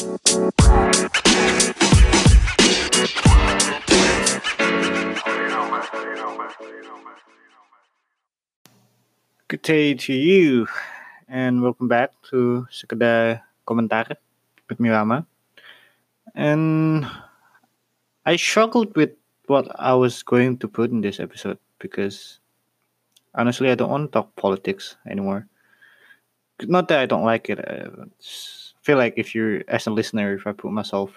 Good day to you, and welcome back to Sekedar Komentar with Mirama. And I struggled with what I was going to put in this episode because honestly, I don't want to talk politics anymore. Not that I don't like it. Uh, Just feel like if you're, as a listener, if I put myself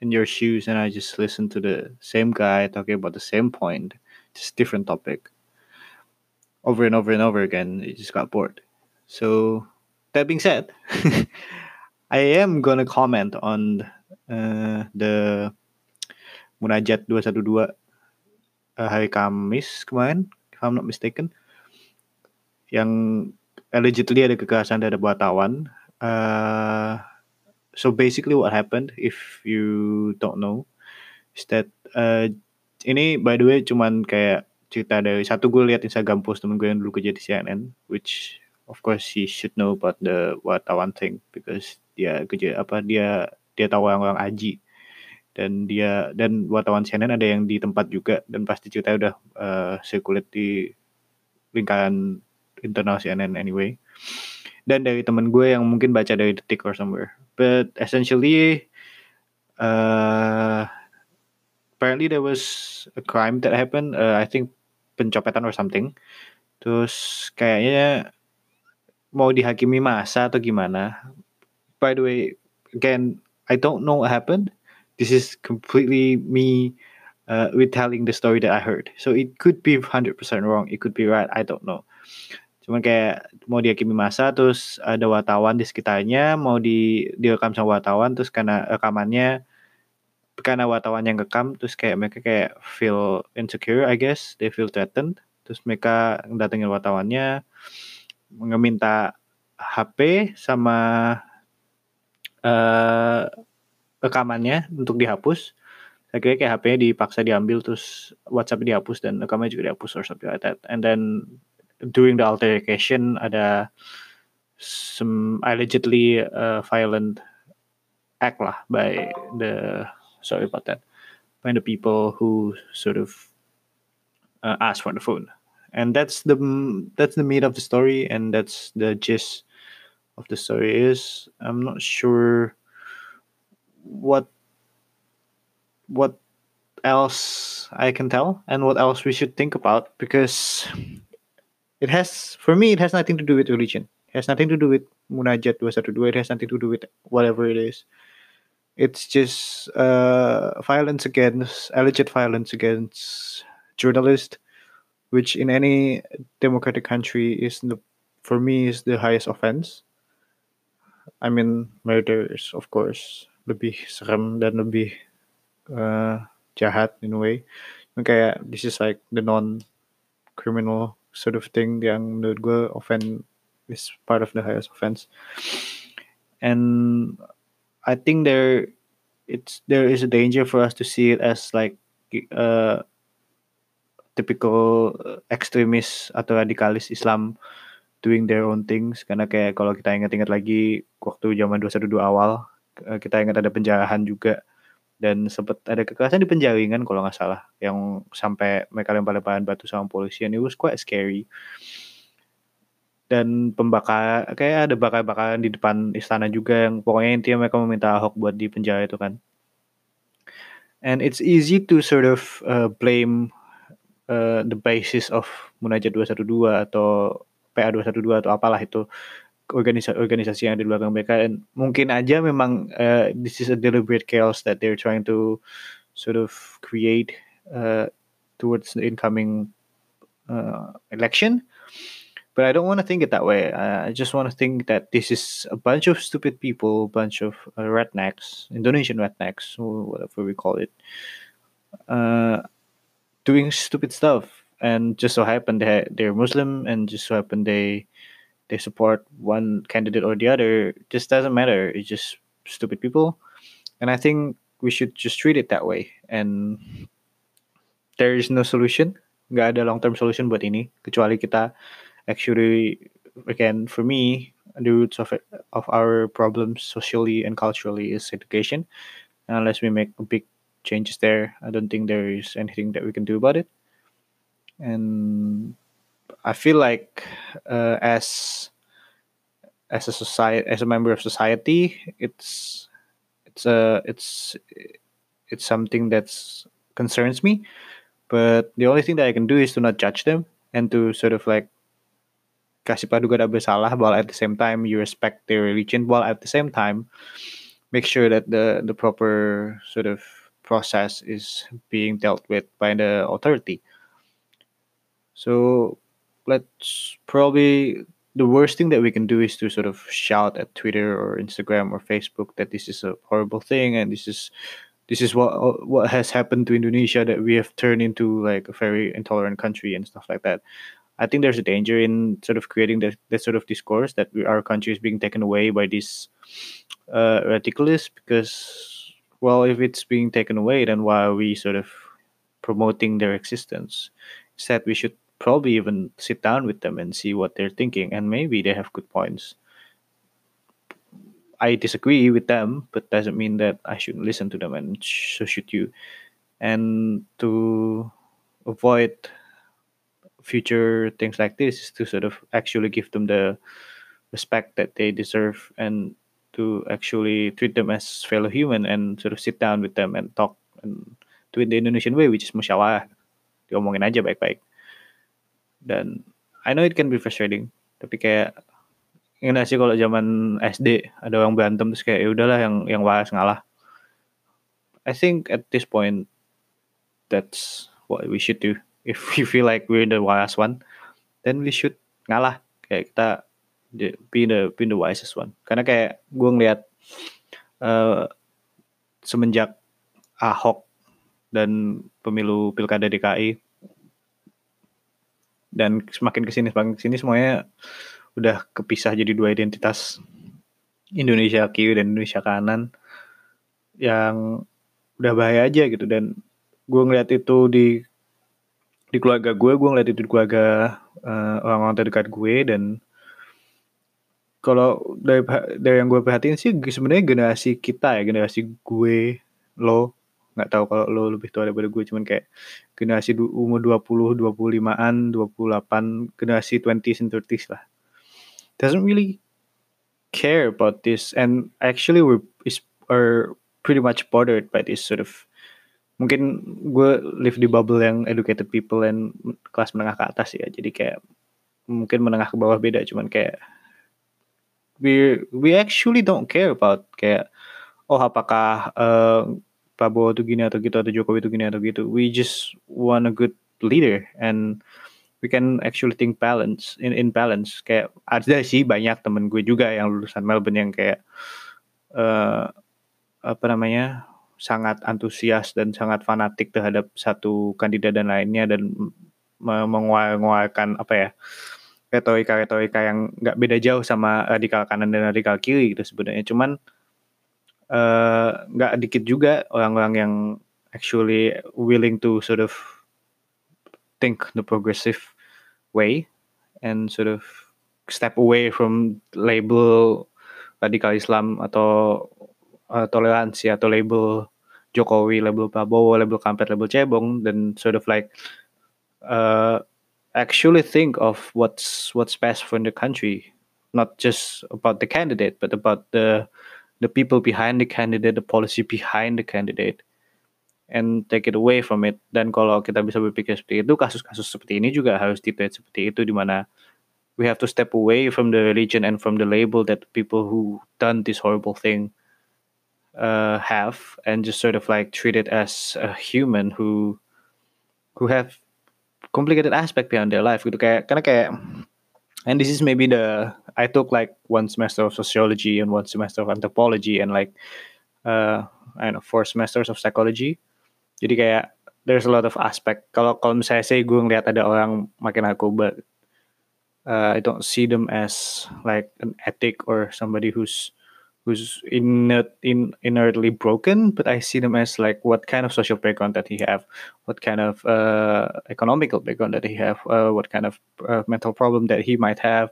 in your shoes and I just listen to the same guy talking about the same point, just different topic, over and over and over again, it just got bored. So, that being said, I am gonna comment on uh, the Munajat 212 uh, hari Kamis kemarin, if I'm not mistaken, yang allegedly ada kekerasan terhadap wartawan. Uh, so basically what happened, if you don't know, is that uh, ini by the way cuman kayak cerita dari satu gue lihat Instagram post temen gue yang dulu kerja di CNN, which of course he should know about the wartawan thing because dia kerja apa dia dia tahu orang-orang aji dan dia dan wartawan CNN ada yang di tempat juga dan pasti cerita udah uh, circulate di lingkaran internal CNN anyway dan dari temen gue yang mungkin baca dari detik or somewhere but essentially uh, apparently there was a crime that happened uh, I think pencopetan or something. Terus kayaknya mau dihakimi masa atau gimana. By the way, again, I don't know what happened. This is completely me uh, retelling the story that I heard. So it could be 100% wrong, it could be right, I don't know. Cuman kayak mau dihakimi masa terus ada wartawan di sekitarnya mau di direkam sama wartawan terus karena rekamannya karena wartawan yang rekam terus kayak mereka kayak feel insecure I guess. They feel threatened. Terus mereka datengin wartawannya meminta HP sama uh, rekamannya untuk dihapus. Saya kira kayak HP-nya dipaksa diambil terus WhatsApp dihapus dan rekamannya juga dihapus or something like that. And then during the altercation ada some allegedly uh, violent act lah by the sorry about that, by the people who sort of uh, ask for the phone, and that's the that's the meat of the story, and that's the gist of the story. Is I'm not sure what what else I can tell and what else we should think about because it has for me it has nothing to do with religion. It has nothing to do with munajat 212. It has nothing to do with whatever it is it's just uh, violence against alleged violence against journalists, which in any democratic country is the for me is the highest offense. I mean, murder is of course lebih serem dan lebih uh, jahat in a way. Kayak this is like the non-criminal sort of thing yang menurut gue offend is part of the highest offense. And I think there it's there is a danger for us to see it as like uh, typical extremist atau radikalis Islam doing their own things karena kayak kalau kita ingat-ingat lagi waktu zaman 212 awal uh, kita ingat ada penjarahan juga dan sempat ada kekerasan di penjaringan kalau nggak salah. Yang sampai mereka lempar-lemparan batu sama polisi and it was quite scary. Dan pembakar kayak ada bakar-bakaran di depan istana juga yang pokoknya intinya mereka meminta Ahok buat di penjara itu kan. And it's easy to sort of uh, blame uh, the basis of Munajat 212 atau PA 212 atau apalah itu organisasi organisasi yang di belakang mereka dan mungkin aja memang uh, this is a deliberate chaos that they're trying to sort of create uh, towards the incoming uh, election but I don't want to think it that way. I just want to think that this is a bunch of stupid people, a bunch of uh, rednecks, Indonesian rednecks, or whatever we call it, uh, doing stupid stuff. And just so happen they they're Muslim, and just so happen they they support one candidate or the other. Just doesn't matter. It's just stupid people, and I think we should just treat it that way. And there is no solution. Gak ada long term solution buat ini kecuali kita actually again for me the roots of it, of our problems socially and culturally is education. Unless we make big changes there, I don't think there is anything that we can do about it. And I feel like uh, as as a society, as a member of society, it's it's a it's it's something that's concerns me. But the only thing that I can do is to not judge them and to sort of like kasih praduga bersalah while at the same time you respect their religion while at the same time make sure that the the proper sort of process is being dealt with by the authority. So let's probably the worst thing that we can do is to sort of shout at Twitter or Instagram or Facebook that this is a horrible thing and this is this is what what has happened to Indonesia that we have turned into like a very intolerant country and stuff like that. I think there's a danger in sort of creating that, that sort of discourse that we, our country is being taken away by this uh, radicalists because well if it's being taken away then why are we sort of promoting their existence instead we should probably even sit down with them and see what they're thinking and maybe they have good points. I disagree with them but doesn't mean that i shouldn't listen to them and so should you. And to avoid future things like this is to sort of actually give them the respect that they deserve and to actually treat them as fellow human and sort of sit down with them and talk and do it the Indonesian way which is musyawarah diomongin aja baik-baik dan I know it can be frustrating. Tapi kayak ingat sih kalau zaman SD ada orang berantem terus kayak ya udahlah yang yang waras ngalah. I think at this point that's what we should do. If we feel like we're the waras one then we should ngalah. Kayak kita be the be the wisest one. Karena kayak gue ngeliat uh, semenjak Ahok dan pemilu pilkada DKI dan semakin ke sini semakin ke sini semuanya udah kepisah jadi dua identitas Indonesia kiri dan Indonesia kanan yang udah bahaya aja gitu. Dan gue ngeliat itu di di keluarga gue gue ngeliat itu di keluarga uh, orang-orang terdekat gue. Dan kalau dari dari yang gue perhatiin sih sebenarnya generasi kita ya generasi gue lo nggak tahu kalau lo lebih tua daripada gue cuman kayak generasi umur 20 25-an 28 generasi 20s and 30s lah. Doesn't really care about this and actually we are pretty much bothered by this sort of mungkin gue live di bubble yang educated people and kelas menengah ke atas ya jadi kayak mungkin menengah ke bawah beda cuman kayak we we actually don't care about kayak oh apakah uh, Prabowo itu gini atau gitu atau Jokowi itu gini atau gitu. We just want a good leader and we can actually think balance in in balance. Kayak ada sih banyak temen gue juga yang lulusan Melbourne yang kayak uh, apa namanya sangat antusias dan sangat fanatik terhadap satu kandidat dan lainnya dan mengeluarkan apa ya retorika-retorika yang nggak beda jauh sama radikal kanan dan radikal kiri gitu sebenarnya. Cuman nggak uh, dikit juga orang-orang yang actually willing to sort of think the progressive way and sort of step away from label radikal Islam atau uh, toleransi atau label Jokowi, label Prabowo, label Kampret, label Cebong dan sort of like uh, actually think of what's what's best for the country, not just about the candidate, but about the the people behind the candidate, the policy behind the candidate, and take it away from it. Dan kalau kita bisa berpikir seperti itu, kasus-kasus seperti ini juga harus ditreat seperti itu, di mana we have to step away from the religion and from the label that people who done this horrible thing uh, have, and just sort of like treat it as a human who who have complicated aspect behind their life gitu kayak karena kayak and this is maybe the I took like one semester of sociology and one semester of anthropology and like uh, I don't know four semesters of psychology. Jadi kayak there's a lot of aspect. Kalau kalau misalnya saya gue ngeliat ada orang makin narkoba uh, I don't see them as like an ethic or somebody who's who's inert, in, inertly broken, but I see them as like what kind of social background that he have, what kind of uh, economical background that he have, uh, what kind of uh, mental problem that he might have,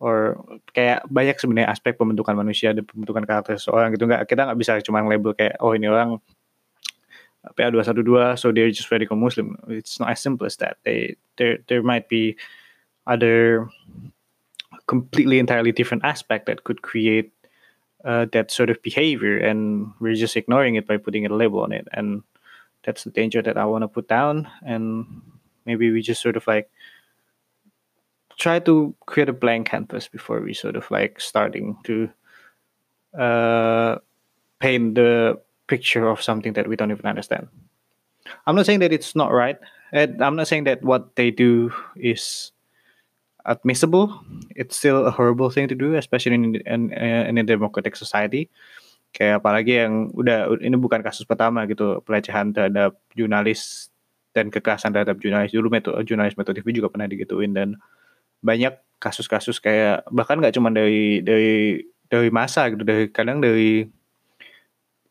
or kayak banyak sebenarnya aspek pembentukan manusia dan pembentukan karakter seseorang gitu. Nggak kita nggak bisa cuma label kayak oh ini orang PA212 so they're just radical Muslim. It's not as simple as that. They there there might be other completely entirely different aspect that could create uh, that sort of behavior and we're just ignoring it by putting a label on it and that's the danger that I want to put down and maybe we just sort of like try to create a blank canvas before we sort of like starting to uh, paint the picture of something that we don't even understand. I'm not saying that it's not right. And I'm not saying that what they do is admissible. It's still a horrible thing to do, especially in in, in a democratic society. Kayak apalagi yang udah ini bukan kasus pertama gitu pelecehan terhadap jurnalis dan kekerasan terhadap jurnalis dulu metode jurnalis metode TV juga pernah digituin dan banyak kasus-kasus kayak bahkan nggak cuma dari dari dari masa gitu dari kadang dari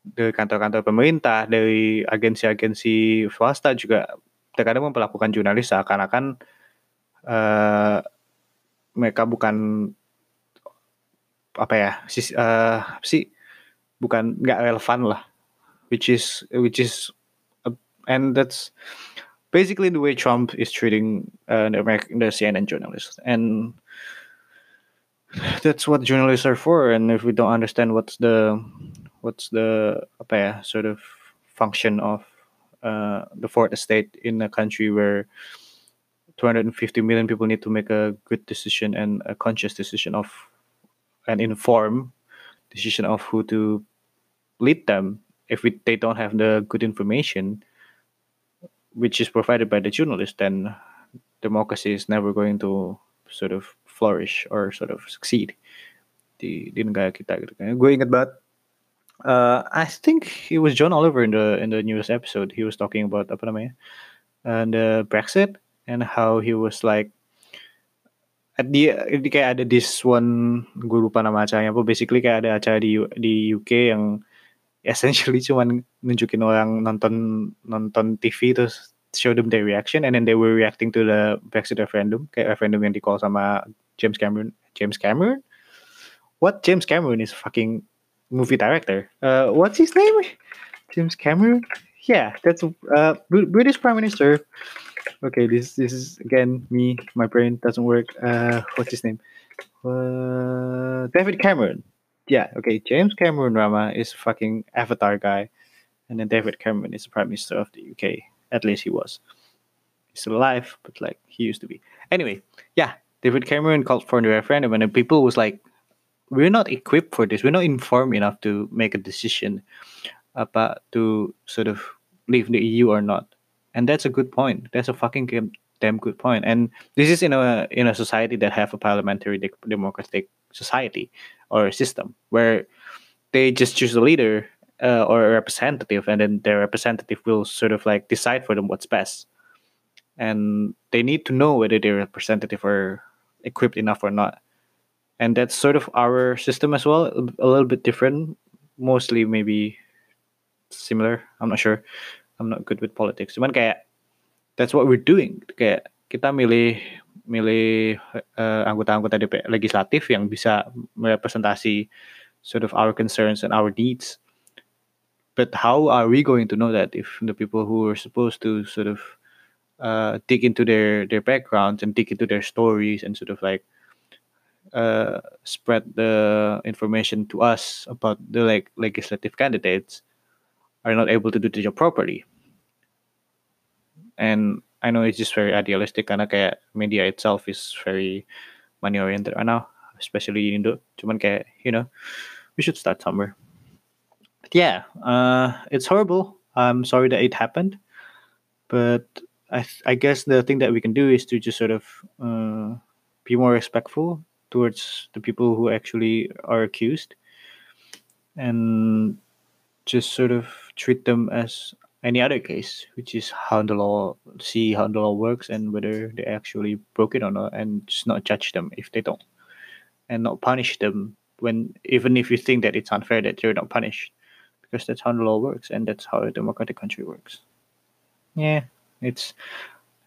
dari kantor-kantor pemerintah dari agensi-agensi swasta juga terkadang memperlakukan jurnalis seakan-akan uh, mereka bukan apa ya sis, uh, sih bukan nggak relevan lah which is which is uh, and that's basically the way Trump is treating uh, the American the CNN journalists, and that's what journalists are for. And if we don't understand what's the what's the apa ya, sort of function of uh, the fourth estate in a country where 250 million people need to make a good decision and a conscious decision of an informed decision of who to lead them if we, they don't have the good information which is provided by the journalist, then democracy is never going to sort of flourish or sort of succeed di di negara kita gitu kan. Gue inget banget. Uh, I think it was John Oliver in the in the newest episode. He was talking about apa namanya, and uh, Brexit and how he was like at the kayak ada this one gue lupa nama acaranya apa basically kayak ada acara di di UK yang essentially cuman nunjukin orang nonton nonton TV terus show them their reaction and then they were reacting to the Brexit referendum kayak referendum yang di call sama James Cameron James Cameron? What James Cameron is fucking movie director? Uh, what's his name? James Cameron yeah that's uh British Prime Minister okay this this is again me my brain doesn't work uh what's his name uh, David Cameron yeah, okay, James Cameron Rama is fucking Avatar guy, and then David Cameron is the Prime Minister of the UK. At least he was. He's still alive, but like he used to be. Anyway, yeah, David Cameron called for the referendum, and then people was like, "We're not equipped for this. We're not informed enough to make a decision about to sort of leave the EU or not." And that's a good point. That's a fucking damn good point. And this is in a in a society that have a parliamentary de- democratic society or system where they just choose a leader uh, or a representative and then their representative will sort of like decide for them what's best and they need to know whether their representative are equipped enough or not and that's sort of our system as well a little bit different mostly maybe similar i'm not sure i'm not good with politics cuman kayak that's what we're doing kayak kita milih milih uh, anggota-anggota DPR legislatif yang bisa merepresentasi sort of our concerns and our needs. But how are we going to know that if the people who are supposed to sort of uh, dig into their their backgrounds and dig into their stories and sort of like uh, spread the information to us about the like legislative candidates are not able to do the job properly and I know it's just very idealistic karena kayak media itself is very money oriented right now, especially in Indo. Cuman kayak you know, we should start somewhere. But yeah, uh, it's horrible. I'm sorry that it happened, but I I guess the thing that we can do is to just sort of uh, be more respectful towards the people who actually are accused, and just sort of treat them as any other case, which is how the law see how the law works and whether they actually broke it or not, and just not judge them if they don't, and not punish them when even if you think that it's unfair that you're not punished, because that's how the law works and that's how a democratic country works. Yeah, it's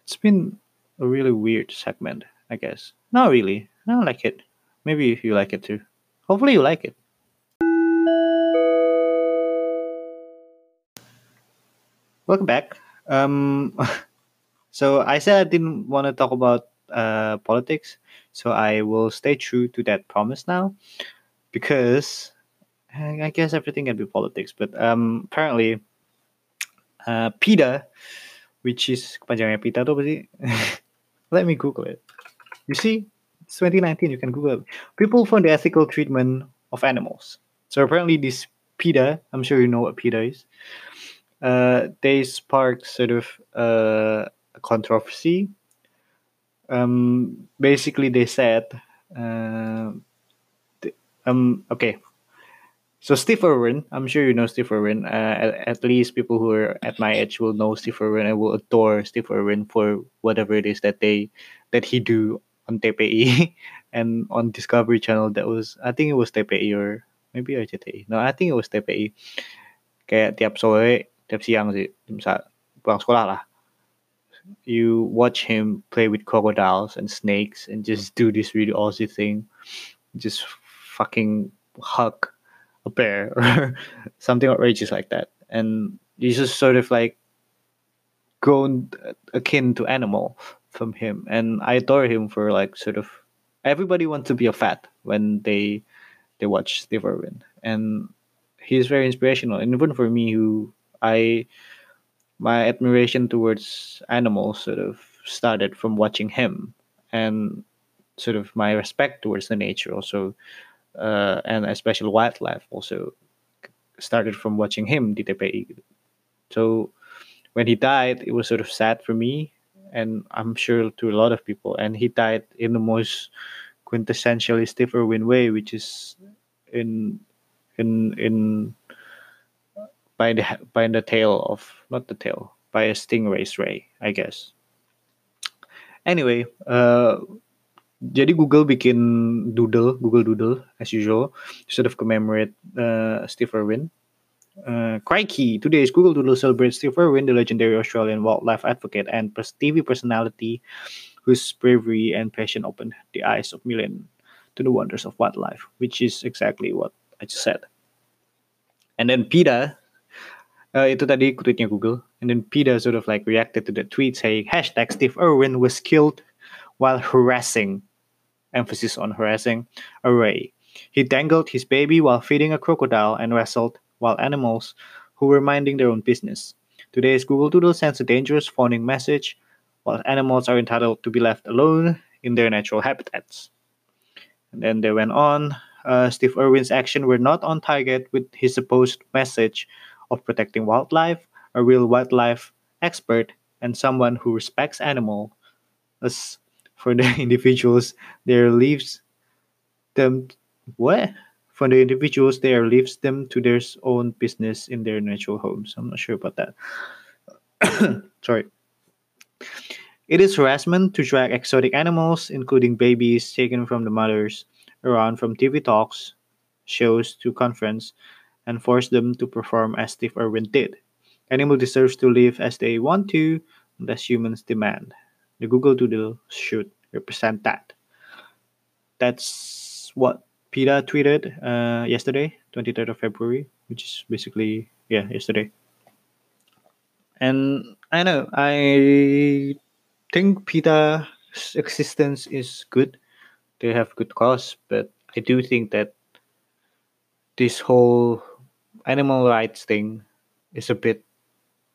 it's been a really weird segment, I guess. Not really. I don't like it. maybe you like it too. Hopefully, you like it. Welcome back. Um, so I said I didn't want to talk about uh, politics, so I will stay true to that promise now, because I guess everything can be politics. But um, apparently, uh, PETA, which is kepanjangannya PETA tuh sih? Let me Google it. You see, it's 2019. You can Google it. People for the ethical treatment of animals. So apparently, this PETA, I'm sure you know what PETA is. Uh, they sparked sort of uh, a controversy. Um, basically, they said, uh, th- um, okay, so Steve Irwin, I'm sure you know Steve Irwin. Uh, at, at least people who are at my age will know Steve Irwin and will adore Steve Irwin for whatever it is that they that he do on TPI and on Discovery Channel. That was I think it was TPI or maybe RCTI. No, I think it was TPI. Kayak tiap sore, tiap siang sih, pulang sekolah lah. You watch him play with crocodiles and snakes and just do this really Aussie thing, just fucking hug a bear or something outrageous like that. And he's just sort of like grown akin to animal from him. And I adore him for like sort of everybody wants to be a fat when they they watch Steve Irwin. And he's very inspirational. And even for me who I my admiration towards animals sort of started from watching him and sort of my respect towards the nature also uh, and especially wildlife also started from watching him di. So when he died, it was sort of sad for me, and I'm sure to a lot of people. And he died in the most quintessentially Steve Irwin way, which is in in in by the by the tail of not the tail by a stingray's ray, I guess. Anyway, uh, jadi Google bikin doodle, Google Doodle as usual, sort of commemorate uh, Steve Irwin. Uh, crikey, today's Google Doodle celebrates Steve Irwin, the legendary Australian wildlife advocate and TV personality whose bravery and passion opened the eyes of millions to the wonders of wildlife, which is exactly what I just said. And then PETA, uh, itu tadi tweetnya Google, and then PETA sort of like reacted to the tweet saying, hashtag Steve Irwin was killed while harassing emphasis on harassing, a ray. He dangled his baby while feeding a crocodile and wrestled wild animals who were minding their own business. Today's Google Doodle sends a dangerous warning message while animals are entitled to be left alone in their natural habitats. And then they went on. Uh, Steve Irwin's actions were not on target with his supposed message of protecting wildlife, a real wildlife expert, and someone who respects animals for the individuals there leaves them what? For the individuals there leaves them to their own business in their natural homes. I'm not sure about that. Sorry. It is harassment to drag exotic animals including babies taken from the mothers around from tv talks shows to conference and force them to perform as steve irwin did animal deserves to live as they want to unless humans demand the Google Doodle should represent that. That's what PETA tweeted uh, yesterday, 23rd of February, which is basically, yeah, yesterday. And I know, I think PETA's existence is good. They have good cause, but I do think that this whole animal rights thing is a bit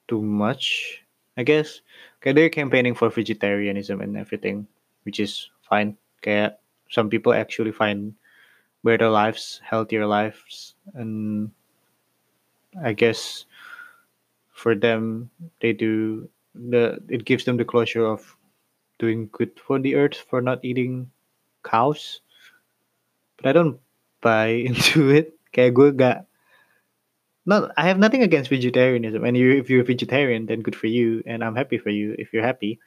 too much, I guess. Okay, they're campaigning for vegetarianism and everything, which is fine. Okay, some people actually find better lives, healthier lives, and I guess for them, they do the it gives them the closure of doing good for the earth for not eating cows. But I don't buy into it. Kayak gue gak not I have nothing against vegetarianism. And you if you're a vegetarian, then good for you, and I'm happy for you if you're happy.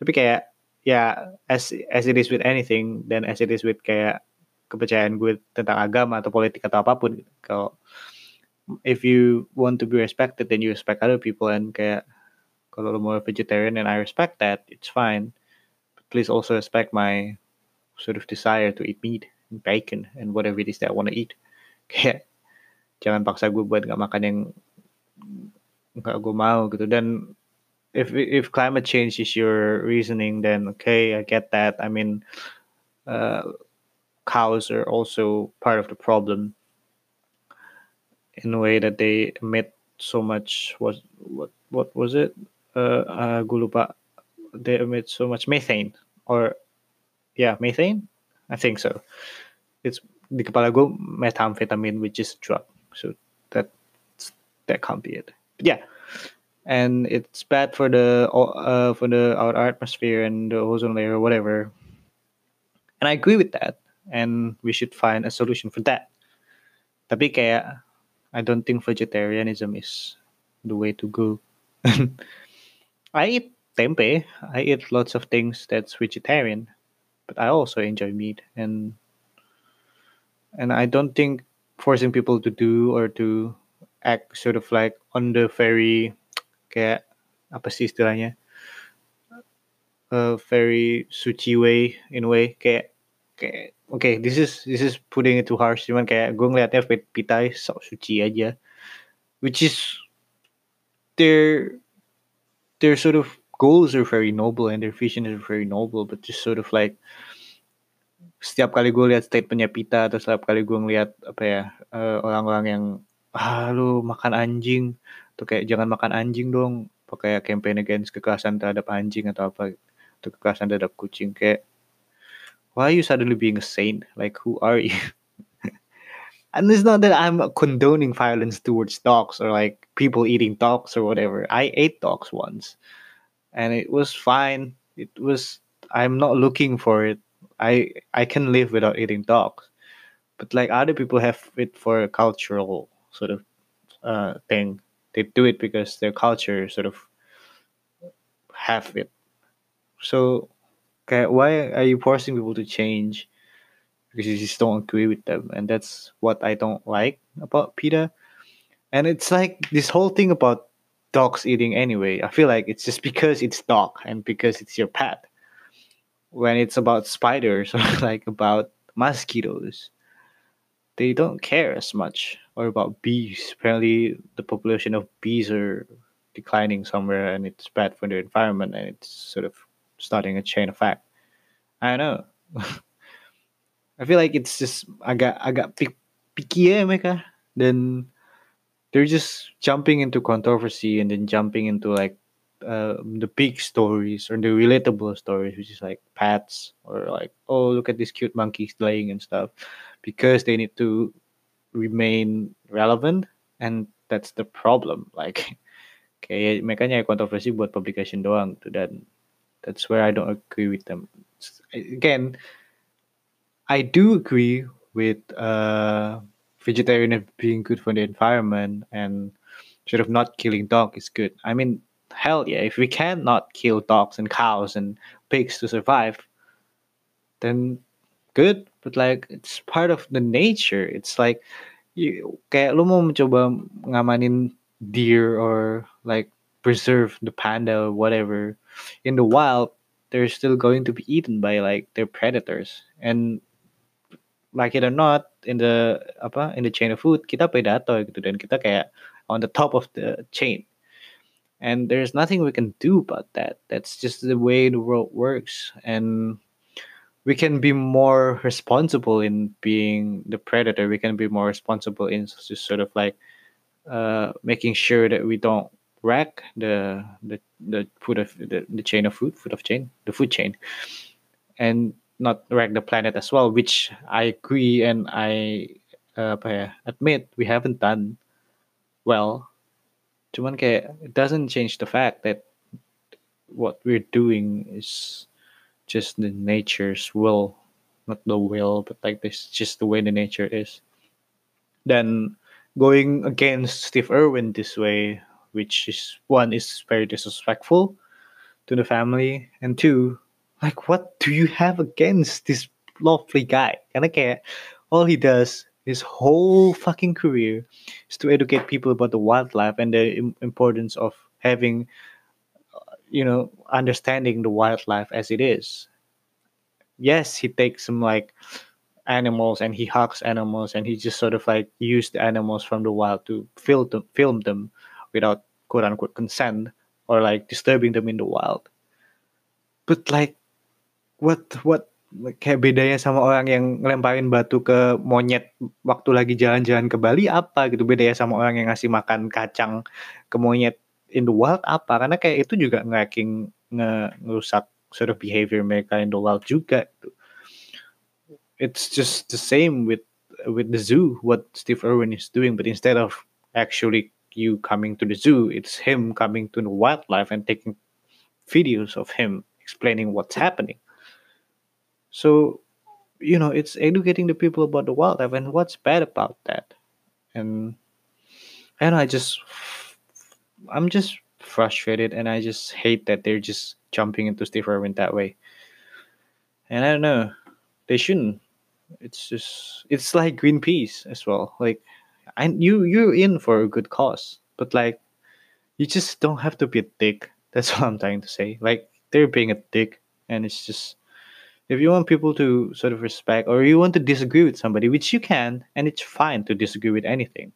Tapi kayak ya as as it is with anything, then as it is with kayak kepercayaan gue tentang agama atau politik atau apapun. Kalau if you want to be respected, then you respect other people and kayak kalau lo mau vegetarian and I respect that, it's fine. But please also respect my sort of desire to eat meat and bacon and whatever it is that I want to eat kayak jangan paksa gue buat nggak makan yang nggak gue mau gitu. Dan if if climate change is your reasoning then okay I get that. I mean uh, cows are also part of the problem in a way that they emit so much what what what was it? Uh, uh gue lupa. They emit so much methane or yeah methane? I think so. It's di kepala gue methamphetamine which is a drug so that that can't be it. But yeah. And it's bad for the uh, for the our atmosphere and the ozone layer or whatever. And I agree with that. And we should find a solution for that. Tapi kayak I don't think vegetarianism is the way to go. I eat tempe I eat lots of things that's vegetarian but I also enjoy meat and and I don't think forcing people to do or to act sort of like on the very kayak apa sih istilahnya? A very suci way in a way. Kayak kayak okay this is this is putting it too harsh cuman kayak gue ngeliatnya PETA sok suci aja. Which is their their sort of goals are very noble and their vision is very noble but just sort of like setiap kali gue lihat statementnya Pita atau setiap kali gue ngeliat apa ya uh, orang-orang yang ah makan anjing tuh kayak jangan makan anjing dong pakai campaign against kekerasan terhadap anjing atau apa atau kekerasan terhadap kucing kayak why are you suddenly being a saint? Like who are you? And it's not that I'm condoning violence towards dogs or like people eating dogs or whatever. I ate dogs once and it was fine. It was I'm not looking for it I I can live without eating dogs, but like other people have it for a cultural sort of uh, thing. They do it because their culture sort of have it. So, okay, why are you forcing people to change? Because you just don't agree with them, and that's what I don't like about PETA. And it's like this whole thing about dogs eating anyway. I feel like it's just because it's dog and because it's your pet when it's about spiders or like about mosquitoes, they don't care as much. Or about bees. Apparently, the population of bees are declining somewhere, and it's bad for the environment, and it's sort of starting a chain effect. I don't know. I feel like it's just agak agak picky ya mereka. Then they're just jumping into controversy and then jumping into like uh, the big stories or the relatable stories, which is like pets or like, oh, look at these cute monkeys playing and stuff, because they need to remain relevant, and that's the problem. Like, kayak makanya kontroversi buat publication doang tuh dan that's where I don't agree with them. Again, I do agree with uh, vegetarian being good for the environment and sort of not killing dog is good. I mean, hell yeah, if we cannot kill dogs and cows and pigs to survive, then good. But like it's part of the nature. It's like you kayak lu mau mencoba ngamanin deer or like preserve the panda or whatever in the wild they're still going to be eaten by like their predators and like it or not in the apa in the chain of food kita predator gitu dan kita kayak on the top of the chain and there's nothing we can do about that. That's just the way the world works and we can be more responsible in being the predator. We can be more responsible in just sort of like uh, making sure that we don't wreck the the the food of the, the chain of food food of chain the food chain and not wreck the planet as well which i agree and i uh, admit we haven't done well Cuman kayak it doesn't change the fact that what we're doing is just the nature's will, not the will, but like this just the way the nature is. Then going against Steve Irwin this way, which is one is very disrespectful to the family, and two, like what do you have against this lovely guy? Karena kayak all he does his whole fucking career is to educate people about the wildlife and the Im- importance of having uh, you know understanding the wildlife as it is yes he takes some like animals and he hugs animals and he just sort of like used the animals from the wild to film them, film them without quote unquote consent or like disturbing them in the wild. But like what what kayak bedanya sama orang yang ngelemparin batu ke monyet waktu lagi jalan-jalan ke Bali apa gitu? Bedanya sama orang yang ngasih makan kacang ke monyet in the wild apa? Karena kayak itu juga nge nge ngerusak sort of behavior mereka in the wild juga gitu. It's just the same with with the zoo what Steve Irwin is doing but instead of actually you coming to the zoo it's him coming to the wildlife and taking videos of him explaining what's happening so, you know, it's educating the people about the wildlife and what's bad about that. And and I just I'm just frustrated and I just hate that they're just jumping into Steve Irwin that way. And I don't know, they shouldn't. It's just it's like Greenpeace as well. Like, and you you're in for a good cause, but like, you just don't have to be a dick. That's what I'm trying to say. Like they're being a dick, and it's just if you want people to sort of respect or you want to disagree with somebody which you can and it's fine to disagree with anything.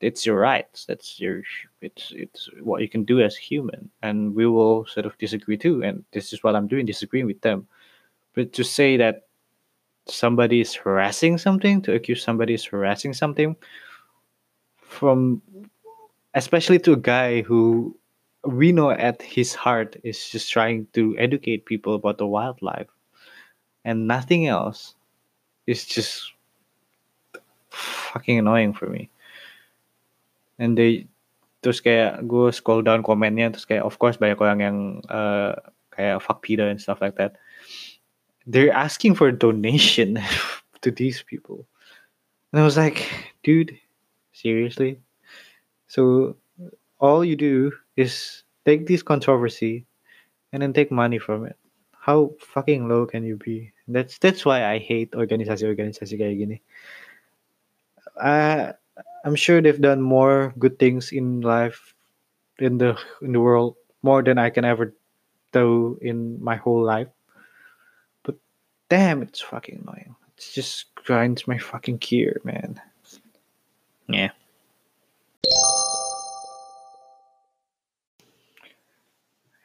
It's your rights. That's your it's it's what you can do as human. And we will sort of disagree too. And this is what i'm doing disagreeing with them. But to say that somebody is harassing something to accuse somebody is harassing something from especially to a guy who we know at his heart is just trying to educate people about the wildlife and nothing else is just fucking annoying for me. And they terus kayak gue scroll down komennya terus kayak of course banyak orang yang uh, kayak fuck PETA and stuff like that. They're asking for a donation to these people. And I was like, dude, seriously? So all you do is take this controversy and then take money from it. How fucking low can you be? That's that's why I hate organisasi-organisasi kayak gini. Uh, I'm sure they've done more good things in life, in the in the world, more than I can ever do in my whole life. But damn, it's fucking annoying. It just grinds my fucking gear, man. Yeah.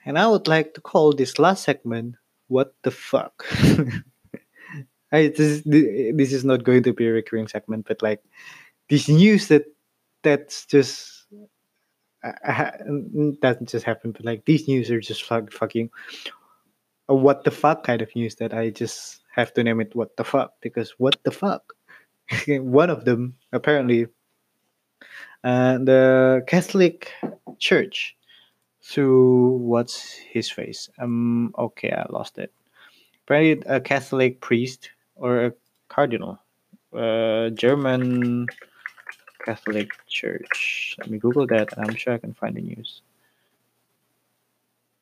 And I would like to call this last segment what the fuck? I, this, this is not going to be a recurring segment, but like this news that that's just uh, doesn't just happen, but like these news are just fuck, fucking a what the fuck kind of news that I just have to name it what the fuck because what the fuck. One of them apparently, uh, the Catholic Church so what's his face? Um, okay, I lost it. Probably a Catholic priest or a cardinal. Uh, German Catholic Church. Let me Google that, and I'm sure I can find the news.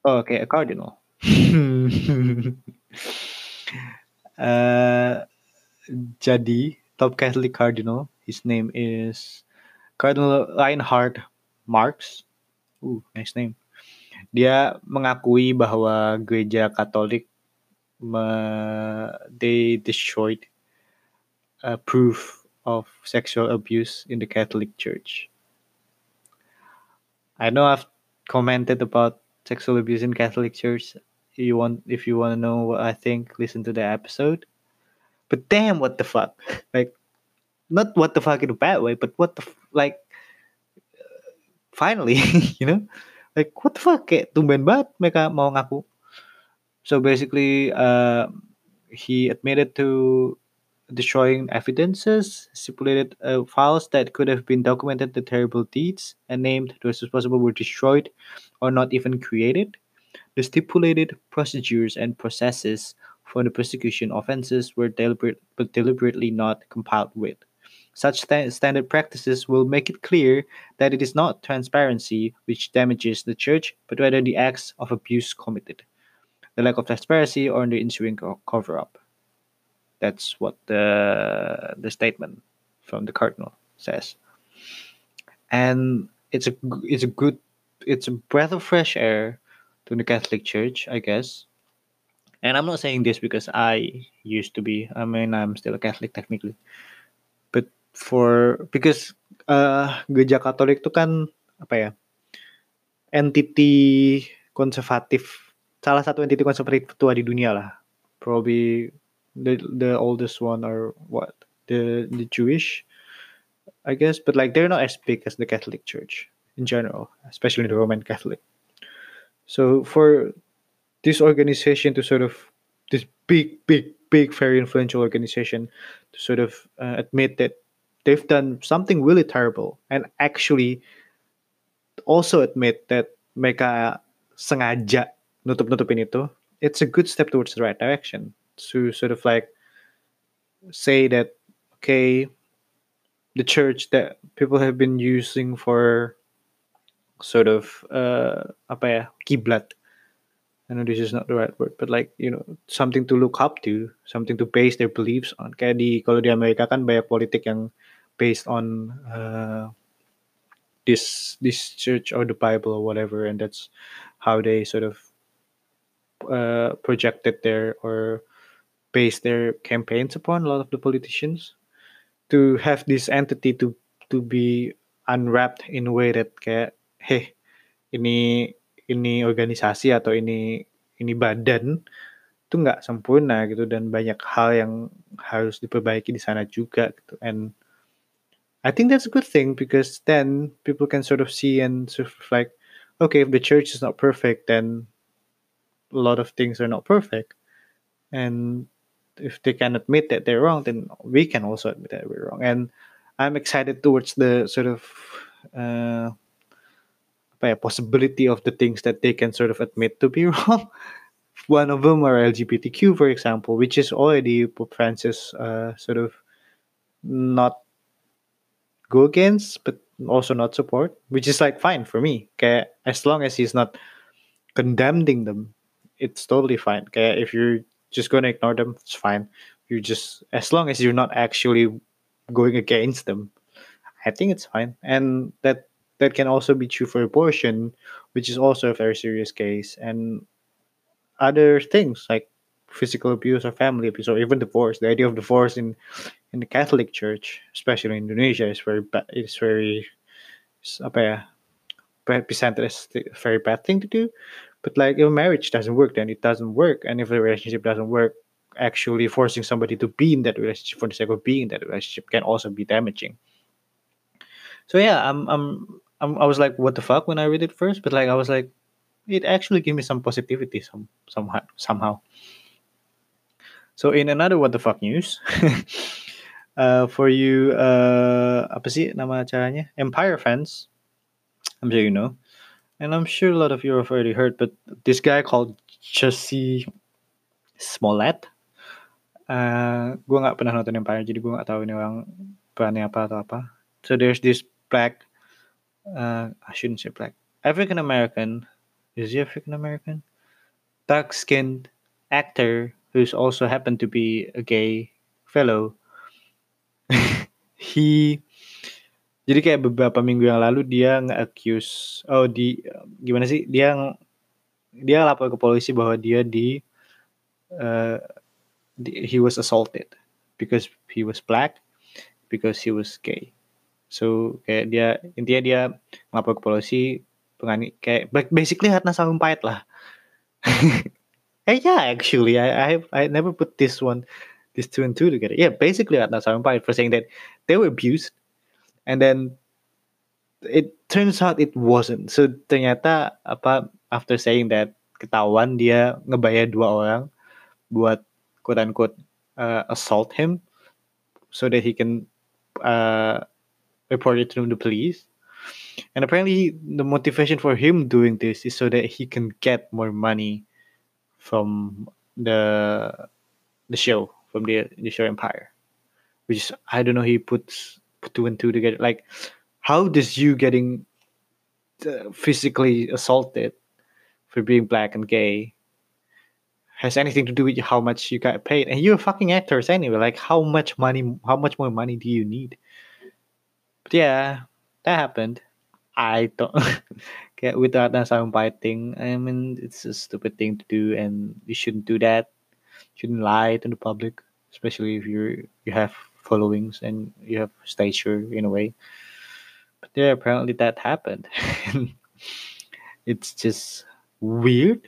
Oh, okay, a cardinal. uh, jadi top Catholic cardinal. His name is Cardinal Reinhard Marx. Ooh, nice name. Dia mengakui bahwa gereja Katolik me, they destroyed a proof of sexual abuse in the Catholic Church. I know I've commented about sexual abuse in Catholic Church. You want if you want to know what I think, listen to the episode. But damn, what the fuck? Like, not what the fuck in a bad way, but what the like. finally, you know like what the fuck? Kayak tumben banget mereka mau ngaku. So basically uh, he admitted to destroying evidences stipulated uh, files that could have been documented the terrible deeds and named those responsible were destroyed or not even created. The stipulated procedures and processes for the prosecution offenses were deliberate but deliberately not complied with such st- standard practices will make it clear that it is not transparency which damages the church, but rather the acts of abuse committed, the lack of transparency, or the ensuing co- cover up. That's what the the statement from the cardinal says, and it's a it's a good it's a breath of fresh air to the Catholic Church, I guess, And I'm not saying this because I used to be. I mean, I'm still a Catholic technically. For because uh, gereja Katolik itu kan apa ya? Entity konservatif, salah satu entity konservatif tua di dunia lah. Probably the the oldest one or what? The the Jewish, I guess. But like they're not as big as the Catholic Church in general, especially the Roman Catholic. So for this organization to sort of this big, big, big, very influential organization to sort of uh, admit that they've done something really terrible and actually also admit that mereka sengaja nutup-nutupin itu, it's a good step towards the right direction to sort of like say that okay, the church that people have been using for sort of uh, apa ya kiblat. I know this is not the right word, but like you know something to look up to, something to base their beliefs on. Kayak di kalau di Amerika kan banyak politik yang based on uh, this this church or the Bible or whatever, and that's how they sort of uh, projected their or base their campaigns upon. A lot of the politicians to have this entity to to be unwrapped in a way that kayak, hey, ini ini organisasi atau ini ini badan itu nggak sempurna gitu dan banyak hal yang harus diperbaiki di sana juga gitu and I think that's a good thing because then people can sort of see and sort of like okay if the church is not perfect then a lot of things are not perfect and if they can admit that they're wrong then we can also admit that we're wrong and I'm excited towards the sort of uh, possibility of the things that they can sort of admit to be wrong. One of them are LGBTQ, for example, which is already Pope Francis uh, sort of not go against, but also not support, which is like fine for me. Okay, as long as he's not condemning them, it's totally fine. Okay, if you're just to ignore them, it's fine. You just as long as you're not actually going against them, I think it's fine. And that that can also be true for abortion, which is also a very serious case, and other things like physical abuse or family abuse or even divorce. The idea of divorce in in the Catholic Church, especially in Indonesia, is very bad. It's very apa presented as a very bad thing to do. But like if marriage doesn't work, then it doesn't work, and if a relationship doesn't work, actually forcing somebody to be in that relationship for the sake of being in that relationship can also be damaging. So yeah, I'm I'm I'm, I was like, what the fuck when I read it first, but like I was like, it actually gave me some positivity some somehow somehow. So in another what the fuck news, uh, for you uh, apa sih nama acaranya Empire fans, I'm sure you know, and I'm sure a lot of you have already heard, but this guy called Jussie Smollett, uh, gue nggak pernah nonton Empire, jadi gue nggak tahu ini orang perannya apa atau apa. So there's this black uh, I shouldn't say black, African American. Is he African American? Dark skinned actor who's also happened to be a gay fellow. he jadi kayak beberapa minggu yang lalu dia nge-accuse oh di gimana sih dia dia lapor ke polisi bahwa dia di, uh, di he was assaulted because he was black because he was gay So kayak dia intinya dia ngapor ke polisi pengani kayak basically Ratna Sarumpait lah. eh yeah, actually I I I never put this one this two and two together. Yeah, basically Ratna Sarumpait for saying that they were abused and then it turns out it wasn't. So ternyata apa after saying that ketahuan dia ngebayar dua orang buat quote unquote uh, assault him so that he can uh, it to the police. And apparently, the motivation for him doing this is so that he can get more money from the the show, from the show Empire. Which I don't know. He puts two and two together. Like, how does you getting uh, physically assaulted for being black and gay has anything to do with how much you got paid? And you're fucking actors anyway. Like, how much money? How much more money do you need? But yeah, that happened. I don't. kayak with Ratna Sarumpait thing. I mean, it's a stupid thing to do, and you shouldn't do that. You shouldn't lie to the public, especially if you're you have followings and you have stature in a way. But yeah, apparently that happened. it's just weird,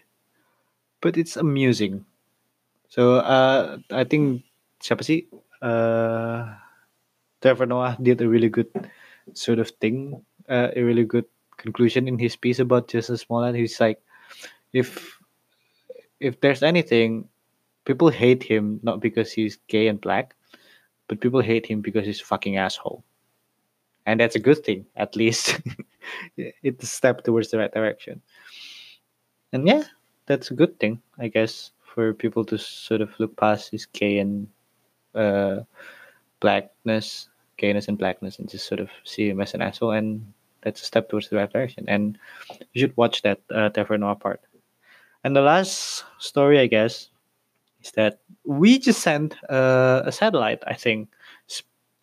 but it's amusing. So uh, I think siapa sih? Uh, Trevor Noah did a really good sort of thing, uh, a really good conclusion in his piece about Justin Smollett. He's like, if if there's anything, people hate him not because he's gay and black, but people hate him because he's a fucking asshole. And that's a good thing, at least. it's a step towards the right direction. And yeah, that's a good thing, I guess, for people to sort of look past his gay and uh, blackness, gayness and blackness, and just sort of see him as an asshole. And that's a step towards the right direction. And you should watch that uh, Trevor part. And the last story, I guess, is that we just sent uh, a satellite, I think,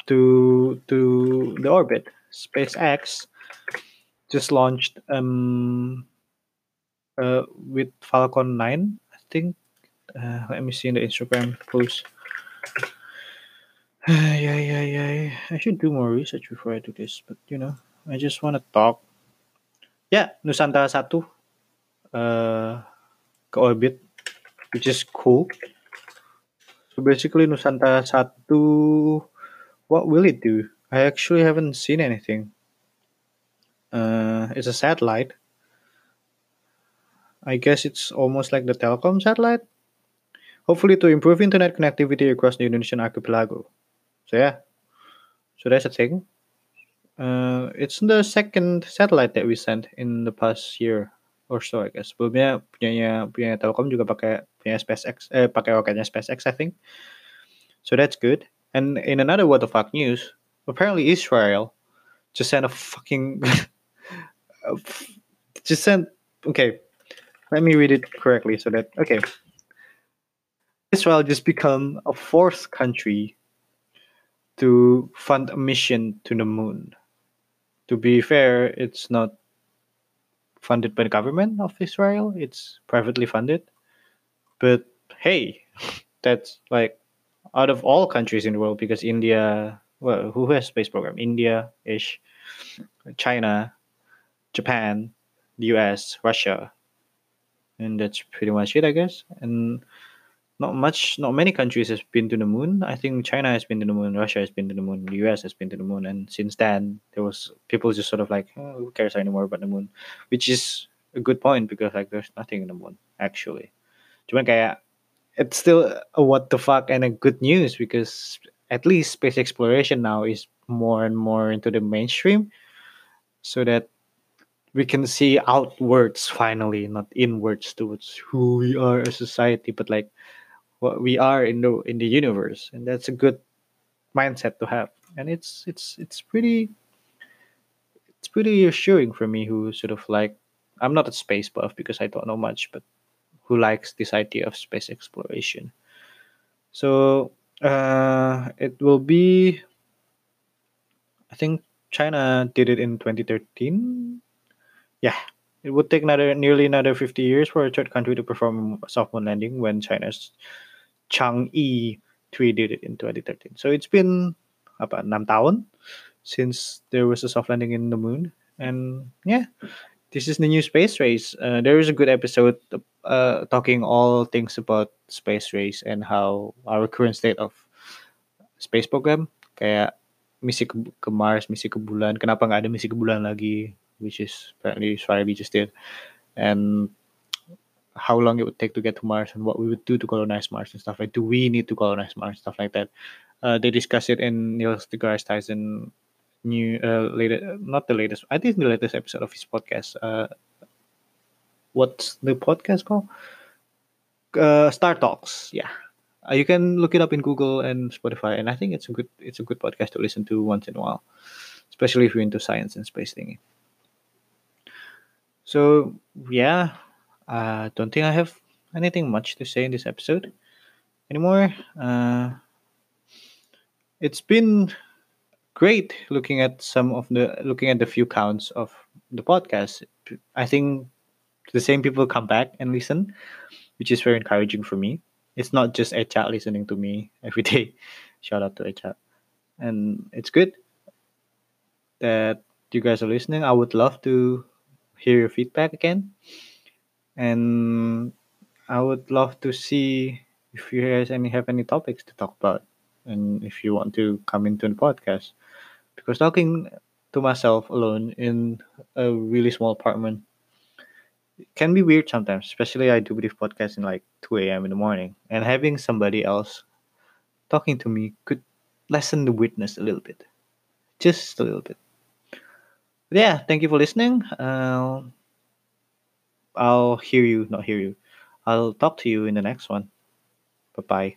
to to the orbit. SpaceX just launched um uh, with Falcon 9, I think. Uh, let me see in the Instagram post. yeah, yeah, yeah. I should do more research before I do this, but you know, I just want to talk. Yeah, Nusantara 1 uh, ke orbit, which is cool. So basically Nusantara 1, what will it do? I actually haven't seen anything. Uh, it's a satellite. I guess it's almost like the telecom satellite. Hopefully to improve internet connectivity across the Indonesian archipelago. So yeah, so that's a thing. Uh, it's the second satellite that we sent in the past year or so, I guess. Sebelumnya punyanya punya Telkom juga pakai punya SpaceX, eh pakai roketnya SpaceX, I think. So that's good. And in another what the fuck news, apparently Israel just sent a fucking just sent okay. Let me read it correctly so that okay. Israel just become a fourth country to fund a mission to the moon. To be fair, it's not funded by the government of Israel, it's privately funded. But hey, that's like out of all countries in the world because India, well, who has space program? India ish, China, Japan, the US, Russia. And that's pretty much it, I guess. And not much, not many countries has been to the moon. I think China has been to the moon, Russia has been to the moon, the US has been to the moon, and since then there was people just sort of like, oh, who cares anymore about the moon, which is a good point because like there's nothing in the moon actually. It's still a what the fuck and a good news because at least space exploration now is more and more into the mainstream, so that we can see outwards finally, not inwards towards who we are as society, but like what we are in the in the universe, and that's a good mindset to have. And it's it's it's pretty it's pretty reassuring for me who sort of like I'm not a space buff because I don't know much, but who likes this idea of space exploration. So uh, it will be I think China did it in 2013. Yeah, it would take another nearly another 50 years for a third country to perform a soft moon landing when China's Chang'e 3 did it in 2013. So it's been apa 6 tahun since there was a soft landing in the moon. And yeah this is the new space race. Uh, there is a good episode uh, talking all things about space race and how our current state of space program kayak misi ke, ke Mars, misi ke bulan, kenapa nggak ada misi ke bulan lagi, which is apparently Israeli just did, and how long it would take to get to Mars and what we would do to colonize Mars and stuff like. Do we need to colonize Mars? and Stuff like that. Uh, they discuss it in Neil deGrasse Tyson new uh, latest, not the latest. I think the latest episode of his podcast. Uh, what's the podcast called? Uh, Star Talks. Yeah, uh, you can look it up in Google and Spotify, and I think it's a good it's a good podcast to listen to once in a while, especially if you're into science and space thingy. So yeah, I don't think I have anything much to say in this episode anymore. Uh, it's been great looking at some of the looking at the few counts of the podcast. I think the same people come back and listen, which is very encouraging for me. It's not just a chat listening to me every day. Shout out to a chat, and it's good that you guys are listening. I would love to hear your feedback again, and I would love to see if you guys any have any topics to talk about, and if you want to come into the podcast, because talking to myself alone in a really small apartment can be weird sometimes, especially I do this podcast in like 2 a.m. in the morning, and having somebody else talking to me could lessen the weirdness a little bit, just a little bit. But yeah, thank you for listening. Uh, I'll hear you, not hear you. I'll talk to you in the next one. Bye bye.